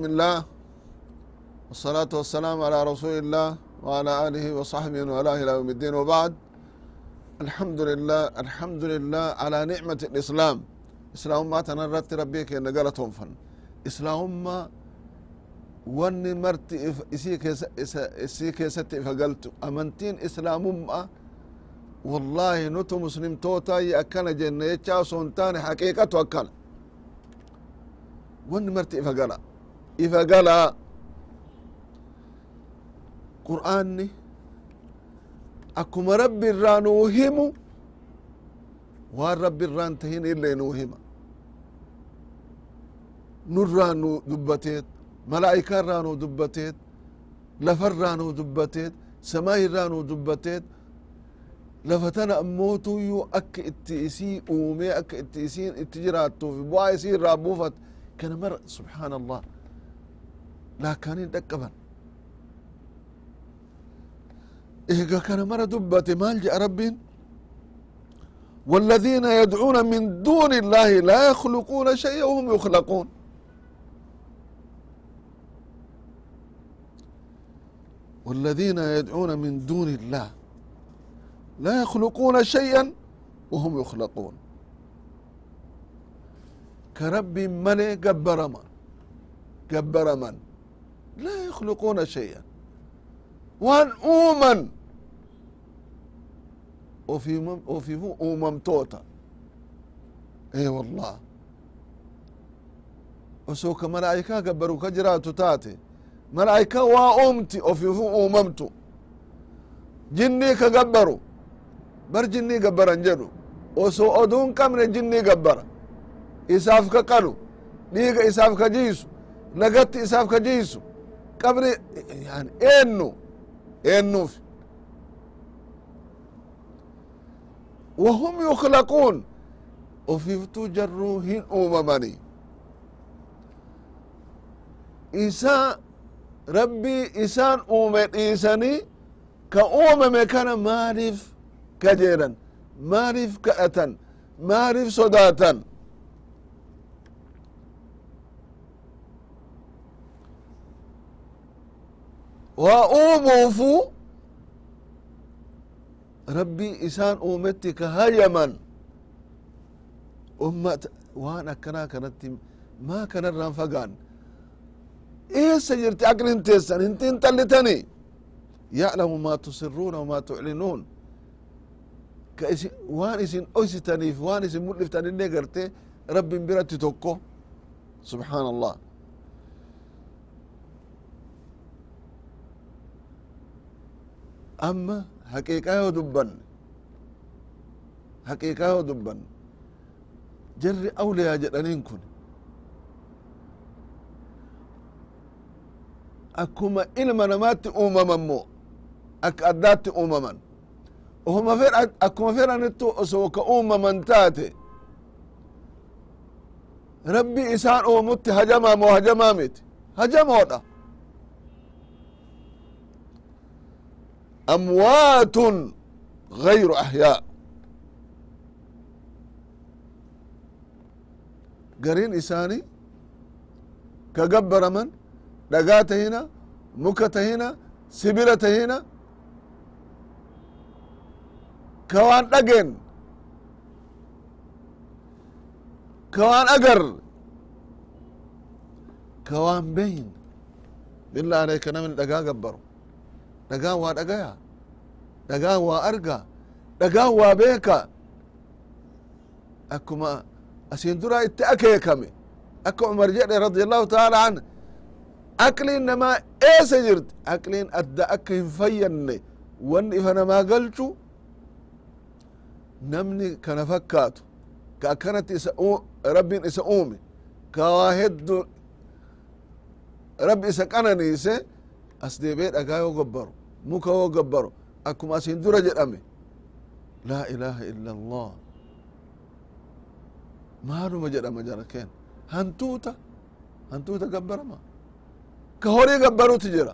بسم الله والصلاة والسلام على رسول الله وعلى آله وصحبه وعلى إلى يوم الدين وبعد الحمد لله الحمد لله على نعمة الإسلام إسلام ما تنرت ربيك إن قالتهم فن إسلام ما wanni marti isii keessatti ifa galtu amantiin islaamummaa wallahi nutu muslimtootayyi akkana jenne jecha osoo hin taane haqiiqatu akkana wanni marti ifa gala إذا قال قرآني أكم ربي الرانوهم وربي الران تهين إلا نوهم نرانو دبتت ملائكة رانو دبتت لفر رانو دبتت سماء رانو دبتت لفتنا أموتو يو أك اتئسي أومي أك اتئسين إتجراتو في بواعي رابوفت. كان مر سبحان الله. Laakkaaniin dhaqqaban eega kana mara dubbate maal je'a rabbiin والذين يدعون من دون الله لا يخلقون شيئا وهم يخلقون. والذين يدعون من دون الله لا يخلقون شيئا وهم يخلقون. كرب من جبر من؟ جبر من؟ لا يخلقون شيئا وان اومن وفي مم وفي هو أمم توتا اي والله وسوك ملائكة جبروا كجراتو تاتي malaa'ika waa uumti ofiifu uumamtu jinnii ka gabbaru bar jinnii gabbaran jedhu osoo oduun qabne jinnii gabbara isaaf ka qalu dhiiga isaaf ka qabri yani eennu eennuuf wahum yukhlaquun ofiiftuu jarruu hin uumamanii isaa rabbii isaan uume dhiisanii ka uumame kana maaliif kajeelan maaliif kadhatan maaliif sodaatan وأوموفو ربي إسان أومتك هيما أمت وأنا كنا كانت ما كان الرنفقان إيه سجرت أقل انتسان انت انت اللي يعلم ما تسرون وما تعلنون. كإس وان إسن أوسي تانيف وان إسن مؤلف تاني نقرتي. ربي مبرتي توكو سبحان الله. Amma haqiiqaa yoo dubbanne haqiiqaa yoo dubbanne jarri awliyaa jedhaniin kun. Akkuma ilma namaatti uumaman moo akka addaatti uumaman. Ohuma fedha akkuma fedhanittu osoo taate rabbi isaan uumutti hajamaa moo hajamaa miti amwaatun gayru ahyaa gariin isaanii ka gabbaraman dhagaa tahina muka tahina sibila tahina ka waan dhageen ka waan agar ka waan beyn billah aleyka namni dhagaa gabbaru dhagaan waa arga dhagaan waa beeka akkuma asin duraa itti akeekame akka umar jedhe radi allahu taala an aqliin namaa eessa jirti aqliin adda akka hin fayyanne wanni ifa namaa galchu namni kana fakkaatu ka akkanatti isa rabbin isa uume ka waa heddu rabbi isa qananiise as deebee dhagaa yoo gabbaru muka yoo gabbaru akkuma asin dura jedhame. Laa ilaha illa allah maaluma jedhama jara keen hantuuta hantuuta gabbarama. Ka horii gabbaruti jira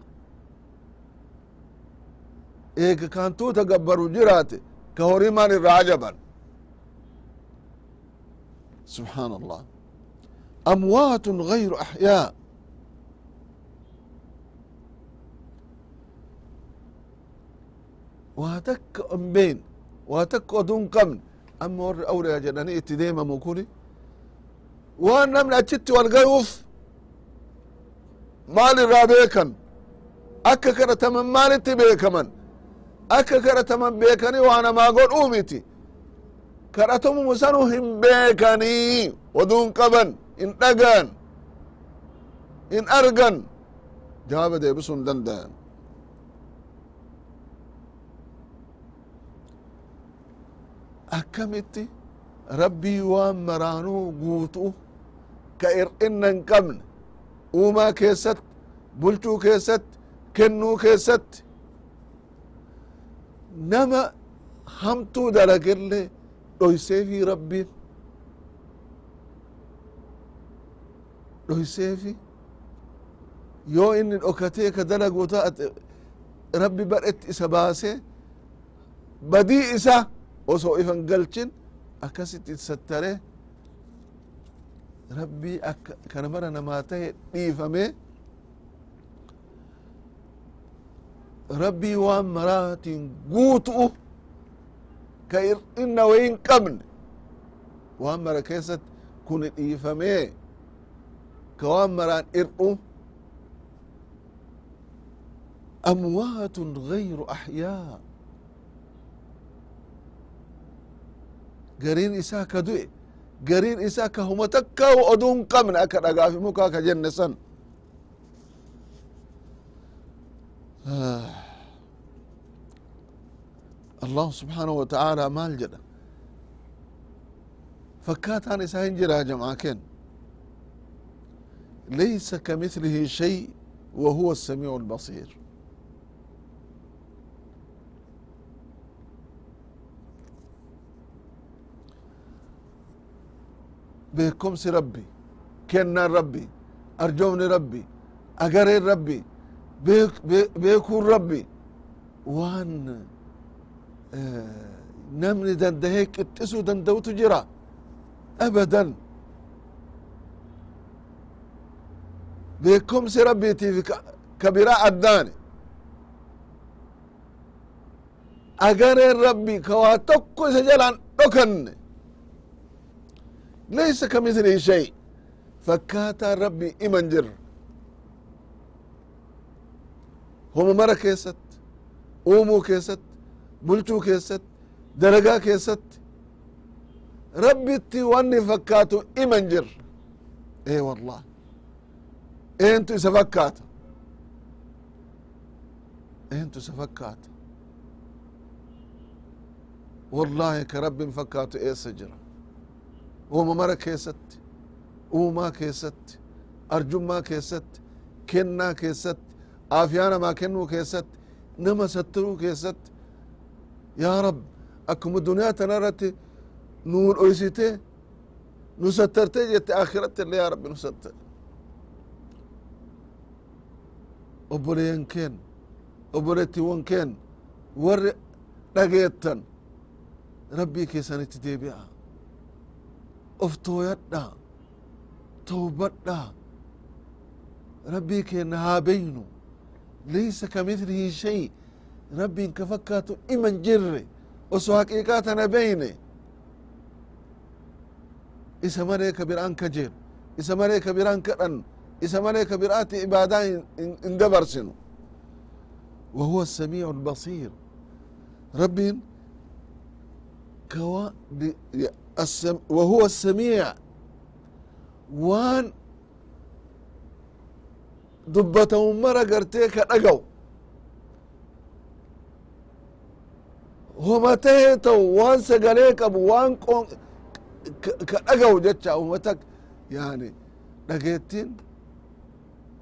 eega ka hantuuta gabbaru jiraate ka horii maan irraa ajaban subxaan allah amwaatun gayru axyaa waa takka hin beyn waa takka oduu hin qabne warri awliyaa jedhanii itti deemamu kuni waan namni achitti wal gayuuf maal irraa beekan akka kadhataman maalitti beekaman akka kadhataman beekanii waa namaa godhuu miti sanu hin beekanii oduu hin qaban hin dhagaan hin argan jawaaba deebisuu hin dandayan akkamitti rabbii waan maraanuu guutu ka hir'inna hin qabne uumaa keessatti bulchuu keessatti kennuu keessatti nama hamtuu dalagillee dhoyseefi rabbiin dhoyseefi yoo inni dhokatee ka dalagu taate rabbi badhetti isa baasee badii isa osoo ifan galchin akkasitti sattare rabbii akka kana mara namaa tahe dhiifame rabbii waan maraatiin guutu'u ka hir'inna wayin qabne waan mara keessatti kun dhiifamee ka waan maraan hir'u amwaatun gayru axyaa gariin isaa ka du'e gariin isaa ka huma takkaa oduu hin qabne akka dhagaafi mukaa ka jenne san allahu subxaanahu watacaala maal jedha fakkaataan isaa hin jiraa jamca ken laysa kamithlihi shay wa huwa الsamiiع beekomsi rabbi kennaan rabbi arjoomni rabbi agareen rabbi beekuun rabbi waan namni dandahee qixxisuu danda'utu jira abadan beekomsi rabbiitiif ka biraa addaane agareen rabbi ka waa tokko isa jalaan dhokanne laysa kamithlihi shay fakkaataan rabbi iman jirra homa mara keessatti uumuu keessatti bulchuu keessatti dalagaa keessatti rabbitti wanni fakkaatu iman jirra ee wallah eentu isa fakkaata eentu isa fakkaata wallahi ka rabbin fakkaatu eessa jira uuma mara keessatti uumaa keessatti arjummaa keessatti kennaa keessatti aafiyaa namaa kennuu keessatti nama sattiruu keessatti. Yaa rab akkuma duniyaa tana irratti nuu dhoysitee nu sattartee jette akhiratti illee yaa rabbi nu sattar obboleeyyan keen obboleettiiwwan keen warri dhageettan rabbii keessanitti deebi'a oftooyadha towbadha rabbii keenna haa beynu laysa ka mithlihi shay rabbiin ka fakkaatu iman jirre oso haqiiqaa tana beyne isa maree ka biraan ka jeelu isa maree ka biraan ka dhannu isa maree ka biraati ibaadaa hin dabarsinu wa huwa asamiicu albasiir rabbiin kawa وهو السميع waan dubbatamu mara gartee ka dhagaw homa tahee ta'u waan sagalee qabu waan ka dhagaw jecha umata yani dhageettiin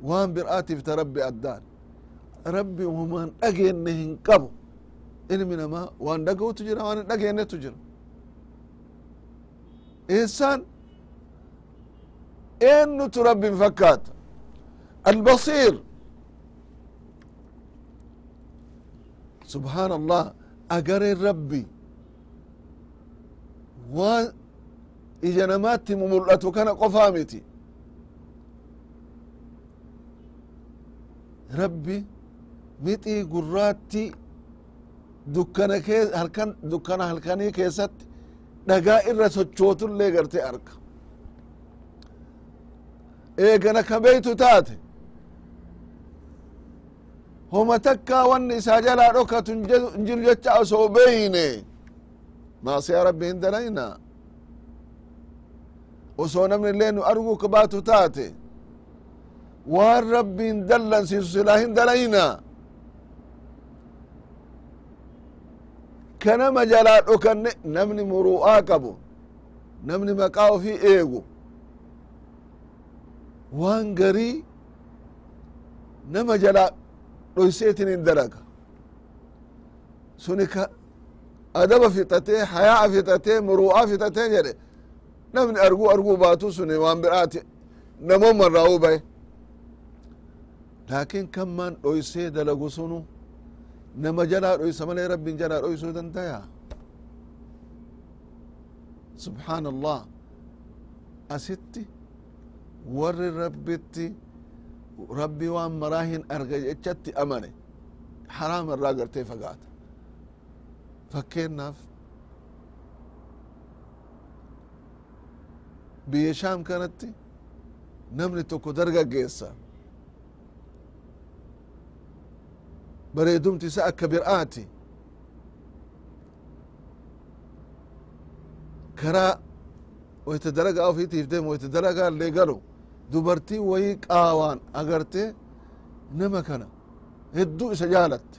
waan bir'aatiif ta rabbi addaan rabbi homaan dhageenne hin qabu ilmi namaa waan dhaga'utu jira waan hin dhageennetu jira insan eennutu rabbin fakkaata albasiir subhaan allah agareen rabbi waan ija namaatti mul'atu kana qofaa miti rabbi mixii gurraatti dukkana harkan dukkana halkanii keessatti dhagaa irra sochootullee garte arga. Eegana ka beeytu taate. Homa takkaa wanni isaa jalaa dhokatu hin jiru jecha osoo beeyne. Maasiyaa rabbi hin dalayna osoo namni illee nu arguu ka baatu taate. Waan rabbiin dallansiisu silaa hin dalayna kanama jalaa dhokanne namni muru'aa qabu namni maqaa ofii eegu waan garii nama jalaa dhoyseetin hin dalaga. Suni ka adaba fixatee hayaa fixatee muru'aa fixatee jedhe namni arguu arguu baatu suni waan biraati namoman raa'uu baye laakin kammaan dhoysee dalagu sunu nama jalaa dhoysa malee rabbin jalaa dhoysuu dandaya subxaan allah asitti warri rabbitti rabbi waan maraa hin arga jechatti amane haraama irraa gartee fagaata fakkeennaaf biyya shaam kanatti namni tokko dargaggeessa bareedumti isa akka bir'aati karaa wayta dalagaa ofiitiif deemu wayta dalagaa illee galu dubartii wayii qaawaan agarte nama kana hedduu isa jaalatte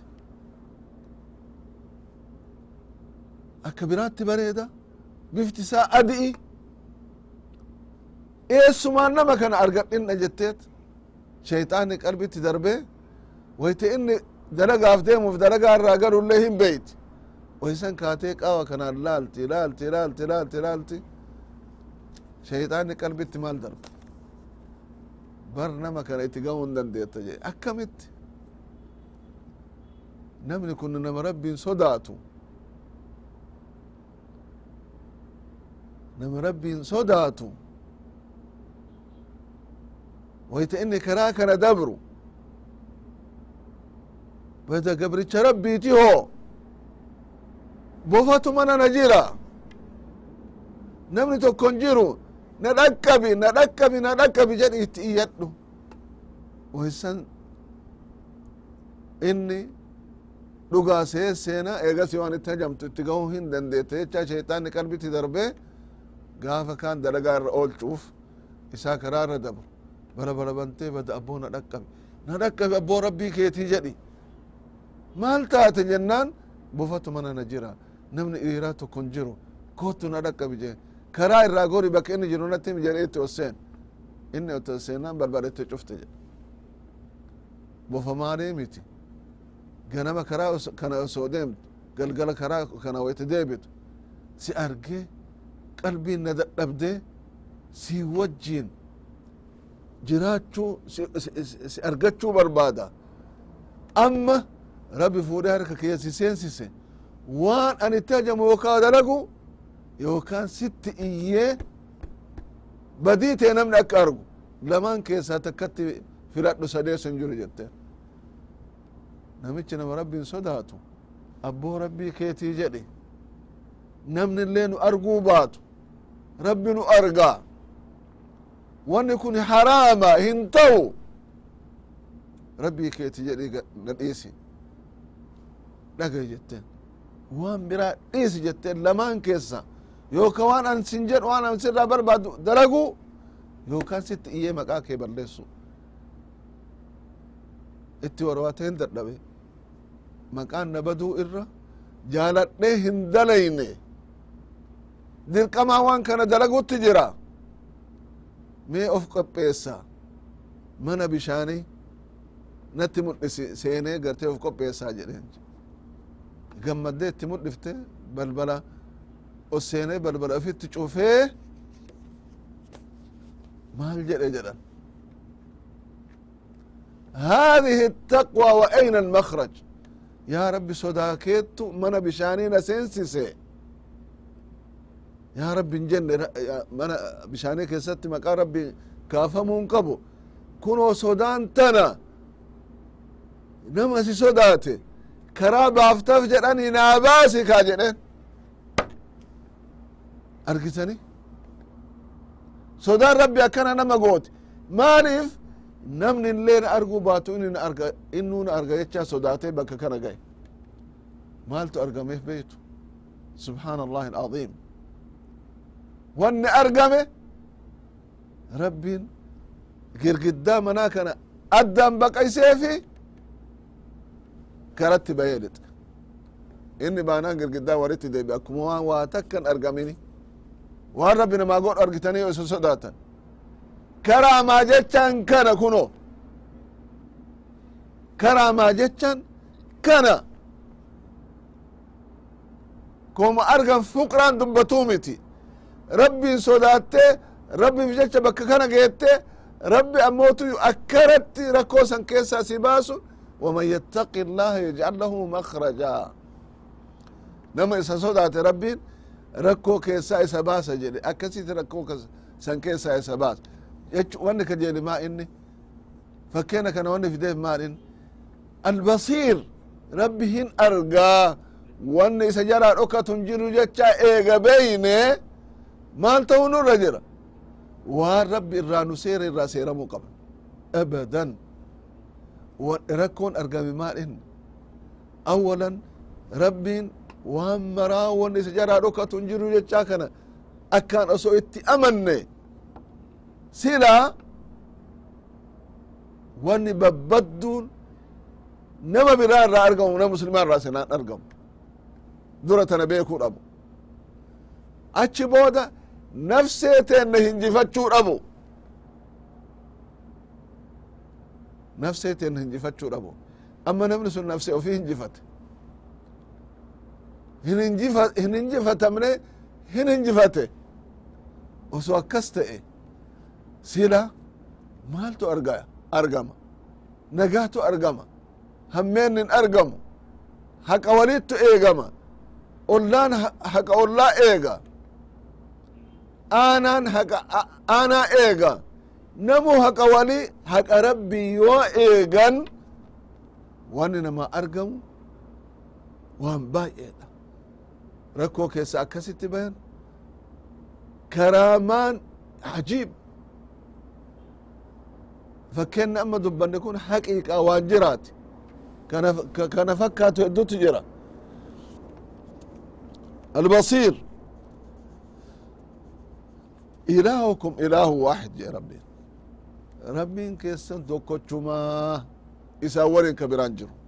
akka biraatti bareeda bifti isaa adi'i. Eessumaan nama kana argadhinna jetteet. Shayxaanni qalbitti darbee wayta inni dalagaaf deemuuf dalagaa irraa galullee hin beeyti waysan kaatee qaawa kanaan laalti laalti laalti laalti laalti. Shayxaanni qalbitti maal darba? Bar nama kana itti gahuu dandeetta jedhe akkamitti? Namni kun nama rabbiin sodaatu. Nama rabbiin sodaatu. Wayta inni karaa kana dabru tokkon jiru na dhakkabi na dhakkabi na dhakkabi jedhi itti iyyadhu waysan inni dhugaa see seena eegasi waan itti hajamtu itti gahuu hin dandeette jecha shayxaanni qalbitti darbee gaafa kaan dalagaa irra oolchuuf isaa karaa irra dabru bara bara bantee bada abboo na dhakkabi na dhakkabi abboo rabbii keetii jedhi maal taate jennaan? Bofatu mana na jira. Namni dhiiraa tokko hin jiru. Kootu na dhakkabi jee. Karaa irraa gori bakka inni jiru natti himi jedhee itti osseen inni itti osseenaan balbalette cufte jedhe bofa maalee miti. Ganama karaa kana osoo deemtu. Galgala karaa kana wayta deebitu. Si argee qalbiin na dadhabdee si wajjiin jiraachuu si argachuu barbaada. Amma rabbi fuudhee harka kiyya si seensise waan an itti hajamu yookaa dalagu yookaan sitti iyyee badii tee namni akka argu. Lamaan keessaa takkatti filadhu sadeesu hin jiru jetteen namichi nama rabbiin sodaatu abboo rabbii keetii jedhe. Namni illee nu arguu baatu rabbi nu argaa. Wanni kun haraama hin ta'u. Rabbii keeti jedhi na dhiisi dhagay jetteen waan biraa dhiisi jetteen lamaan keessa. Yooka waan an sin jedhu waan an sirraa barbaadu dalagu yookaan sitti iyyee maqaa kee balleessu itti warwaateen dadhabe. Maqaan na baduu irra jaaladhee hin dalayne. Dirqamaa waan kana dalagutti jira. Mee of qopheessa. Mana bishaanii natti mul'isi seenee gartee of qopheessaa jedheen gammaddee itti mul'ifte balbala os seenee balbala ofitti cufee maal jedhe jedhan هذه التقوى وأين المخرج يا ربي صداكيت من بشانين سينسيسي يا ربي نجن من بشاني كيست مقا ربي كافمون قبو كنو صدان تنا نما سي صداتي karaa baaftaf baasi kaa jedheen. Argitani? Sodaan rabbi akkana nama goote. Maaliif namni illeen arguu baatu inin arga innuun arga jecha sodaatee bakka kana gahe? Maaltu argameef beetu subxaana allahi alcaظim wanni argame rabbiin girgiddaa manaa kana addaan baqayseefi karatti bahee inni baanaan girgiddaa waritti deebi. Akkuma waa takkan argamini. Waan rabbi namaa godhu argitanii yoo isa sodaatan. Karaamaa jechaan kana kuno karaamaa jechaan kana? Koma argan fuqraan dubbatuu miti. Rabbiin sodaatte rabbiif jecha bakka kana geette rabbi ammootu akkanatti rakkoo san keessaa si baasu waman yattaqi illaha yajcal lahu makraja nama isa sodaate rabbiin rakkoo keessaa isa baasa jedhe akkasitti rakkoo san keessaa isa baasa jechu wanni ka jeeli maa inni fakkeena kana wanni fideef maal inni albasiir rabbi hin argaa wanni isa jaraa dhokatun jiru jecha eega beyne maal ta'u nurra jira waan rabbi irraa nu seera irraa seeramuu qaba abadan rakkoon argame maal inni awalan rabbiin waan maraa wanni isa jaraa dhokatun jiru jecha kana akkaan osoo itti amanne sila wanni babbadduun nama biraa irraa argamu nama muslimaa irraa sinaan argamu dura tana beekuu dhabu achi booda nafsee teenna hinjifachuu dhabu nafsee teenna hinjifachuu dhabu amma namni sun nafsee ofii hinjifate hin hinjifatamne hin hinjifate osoo akkas ta'e sila maaltu arga argama nagaatu argama hammeennin argamu haqa walittu eegama ollaan haqa ollaa eega aanaan haqa aanaa eega namu haqa wali haqa rabbii yoo eegan. Wanni nama argamu waan baay'eedha rakkoo keessa akkasitti bayan. Karaamaan ajiib fakkeenna amma dubbanne kun haqiiqa waan jiraati. Kana fakkaatu heddutu jira. Albasiir. Ilaahukum ilaahu waaxid jee rabbiin rabbiin keessan tokkochumaa isaa waliin ka biraan jiru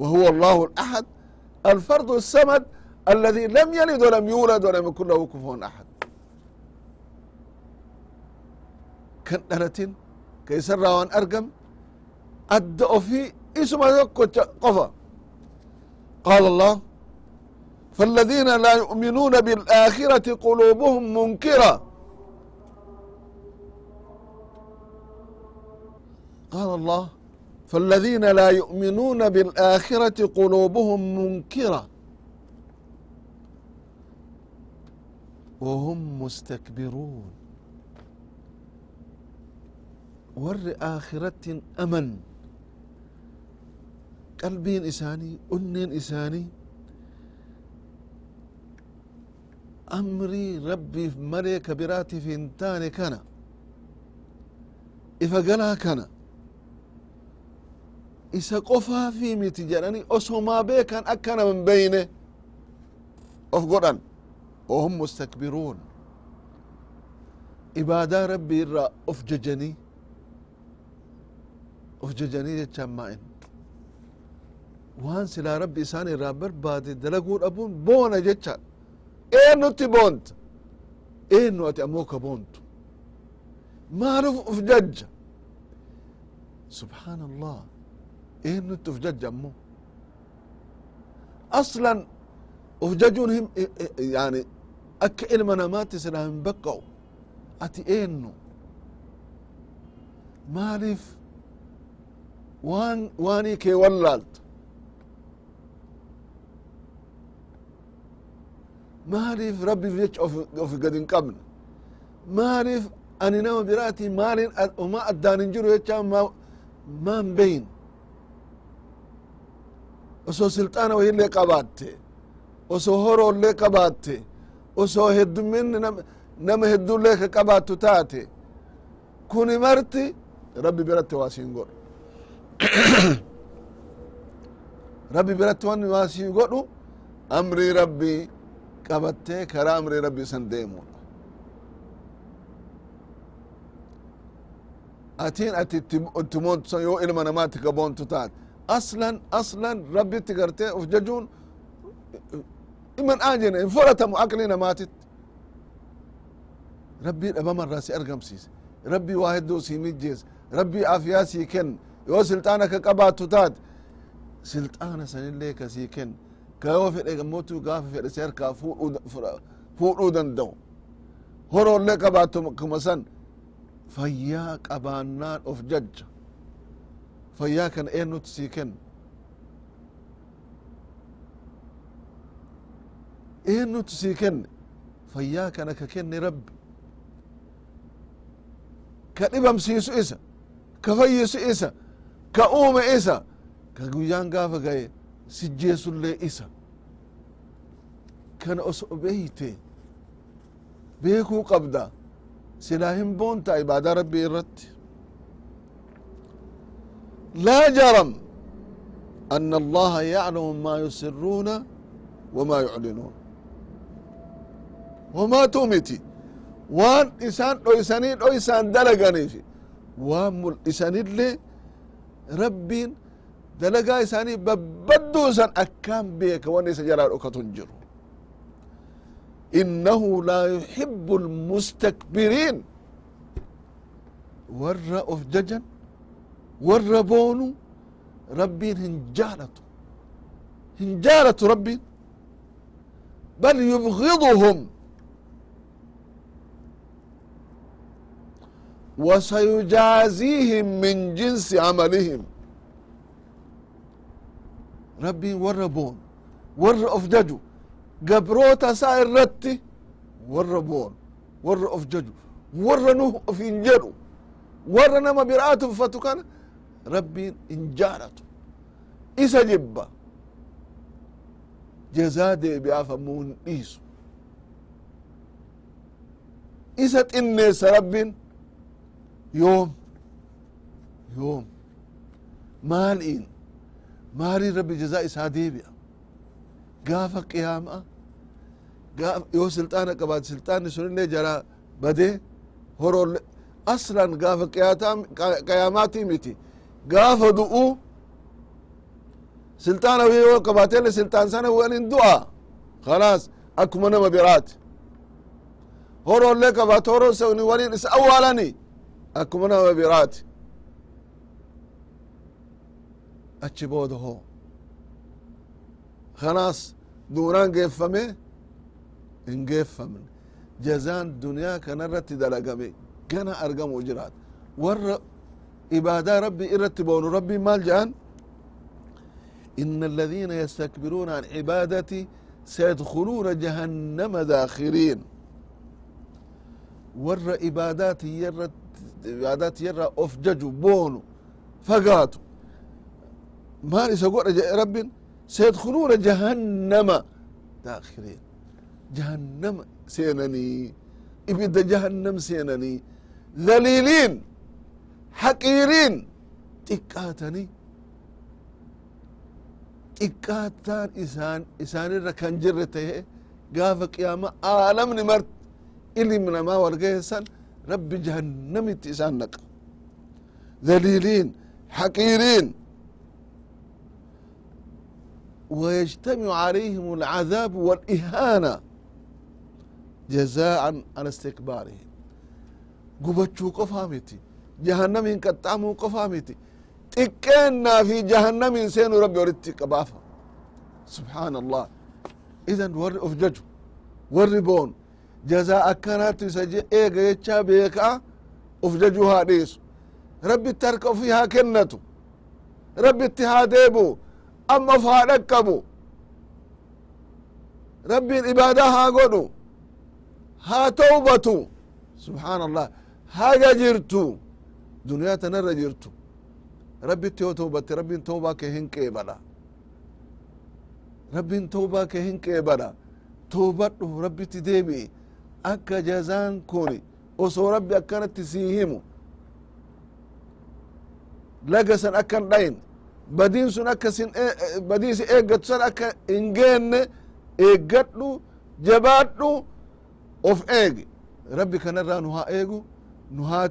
وهو الله الأحد الفرد السمد الذي لم يلد ولم يولد ولم يكن له كفوا أحد كان دلتين كيسر وان أرقم أدى في اسم قفا قال الله فالذين لا يؤمنون بالآخرة قلوبهم منكرة قال الله فالذين لا يؤمنون بالآخرة قلوبهم منكرة. وهم مستكبرون. ور آخرة أمن. قلبين إساني أنين إساني أمري ربي مري كبراتي في انتاني كان. إفقلا كان. Isa qofaa fi miti jedhani osomaa beekan akkana min beyne of godhan ohum mustakbiruun. Ibaadaa rabbi irraa of jajanii of jajanii jechaan maa'in. Waan silaa rabbi isaan irraa barbaade dalaguu dhabuun boona jechaan. Eennutti boonta? Eennu ati ammoo ka boontu? Maaluf uf jajja? Subxaan allah eennutti uf jajja ammoo aslan uf jajuun him yani akka ilma namaatti silaa hin baqqa'u ati eennu maaliif waan waanii kee wallaalta maaliif rabbiif jecha of gad hin qabne maaliif ani nama biraati maalin uma addaan osoo silxaana wahillee qabaatte osoo horoollee qabaatte osoo hedduminni nama heddullee ka qabaattu taate kuni marti rabbi biratti waa siin godhu rabbi biratti wanni waa sii godhu amrii rabbii qabattee karaa amrii rabbii san deemudha atiin ati itti moontu yoo ilma namaatti ka boontu taate aslan aslan rabbitti gartee uf jajuun iman aajene hin fudhatamu aqli namaatitti rabbii dhabamarraa si argamsiise rabbii waa hedduu sii mijjeese rabbii afiyaa sii kenna yoo silxaana ka qabaattu taate silxaana sanillee ka sii kenna ka yoo fedhe gammotu gaafa fedhe si harkaa fuudhuu danda'u horoollee qabaattu kuma san fayyaa qabaannaan of jajja sii kenna eenyutu sii kenne fayyaa kana ka kenne rabbi. Ka dhibamsiisu isa. Ka fayyisu isa. Ka uume isa. Ka guyyaan gaafa gaye sijjeesullee isa. Kana oso beeyte. Beekuu qabda. Silaa hin boonta ibaadaa rabbii irratti laa jaram أن الله يعلم ما يسرون وما يعلنون وما تمتي waan isaan dhoysanii dhoysaan dalaganiif waan mul'isanillee rabbiin dalagaa isaanii babbadduu san akkaan beeka wan isa jalaa dhokatu hin jiru innahu laa yuhibbu almustakbiriin warra of jajan warra boonu rabbiin hin jaalatu hin jaalatu rabbiin bal yubgiduhum وسيجازيهم من جنس عملهم ربي ور بون ور أفججو قبروتا سائر رتي ور بون ور أفججو ور نوح في انجلو ور نما برآتهم فتكان rabbiin hin jaalatu isa jibba jazaa deebi'aaf ammoo hin dhiisu isa xinneessa rabbiin yoom yoom maal'iin maaliin rabbi jazaa isaa deebi'a gaafa qiyaamaa yoo silxaana qabaate silxaanni sunillee jara badee horolle aslan gaafa qiyaamaatii miti gaafa du'u silxaana yoo qabaatelle silxaan sana walin du'a. Khalaas akkuma nama biraati horoollee qabaate horoo sani walin isa awwaalanii akkuma nama biraati achi booda hoo. Kanaas duunaan geeffame hin geeffamne jazaan duniyaa kanarratti dalagame gana rabbii irratti boonu rabbiin maal jedhan إن الذين يستكبرون عن عبادتي سيدخلون جهنم داخرين. ور عبادات يرت عبادات يرى أفججوا بونو فقاتوا. ما يسقون رب سيدخلون جهنم داخرين. جهنم سينني إبدا جهنم سينني. ذليلين. حقيرين تكاتني xiqqaataan isaan isaanirra kan jirre tahe gaafa qiyaama aalamni mart ilmi namaa walgeessan rabbi jahannamitti isaan naqa ذليلين حقيرين ويجتمع عليهم العذاب والإهانة جزاء على استكبارهم قبتشو قفامتي jahannamin qaxxaamuu qofaa miti xiqqeennaa fi jahannamin seenu rabbi waritti qabaafa. Subxaana allah idan warri of jaju warri boon jazaa akkanattu isa eega jechaa beekaa of jaju haa dhiisu. Rabbitti harka ofii haa kennatu. Rabbitti haa deebu amma of haa dhaqqabu. Rabbiin ibaadaa haa godhu haa towbatu subxaana allah haga jirtu duniyaa tanarra jirtu. Rabbitti yoo tawbatte rabbiin tawbaa kee hin qeebala rabbin tawbaa ke hin qeebala toobadhu rabbitti deebi'i. Akka jazaan kun osoo rabbi akkanatti sii himu. Lagasan akkan dhayin. Badiin sun akka sin badii si eeggattu san akka hin geenne eeggadhu jabaadhu of eegi. Rabbi kanarraa nu haa eegu nu haa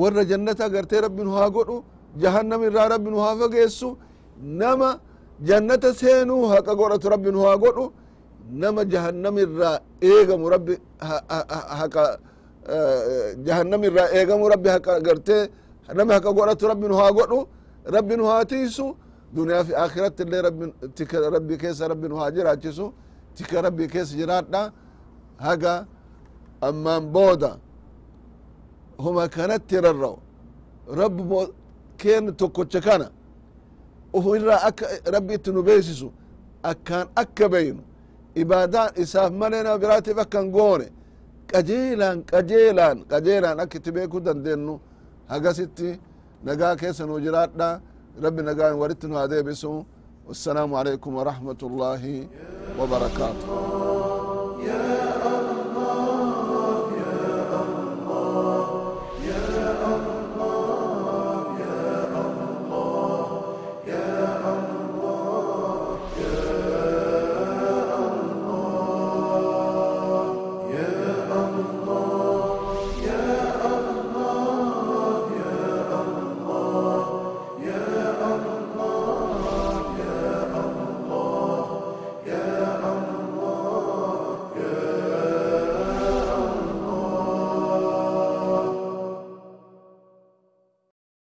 warra jannata agartee rabbi nu haa godhu jahannam irraa rabbi nu haa fageessu nama jannata seenuu haqa godhatu rabbi nu haa godhu nama jahannam irraa eegamu rabbi haqa jahannam irraa eegamu rabbi haqa gartee nama haqa godhatu rabbi nu haa godhu rabbi nu haa tiisu duniyaa fi akhiratti illee rabbi keessa rabbi nu haa jiraachisu tika rabbi keessa jiraadha haga ammaan booda huma kanatti rarra'u rabbi keen tokkocha kana uf irraa akka rabbi itti nu beesisu akkaan akka beynu ibaadaan isaaf malee nama biraatiif akkan goone qajeelaan qajeelaan qajeelaan akka itti beekuu dandeenyu hagasitti nagaa keessa nu jiraadha rabbi nagaan walitti nu haa deebisu wassalaamu alaikum warahmatu llaahi wabarakaatu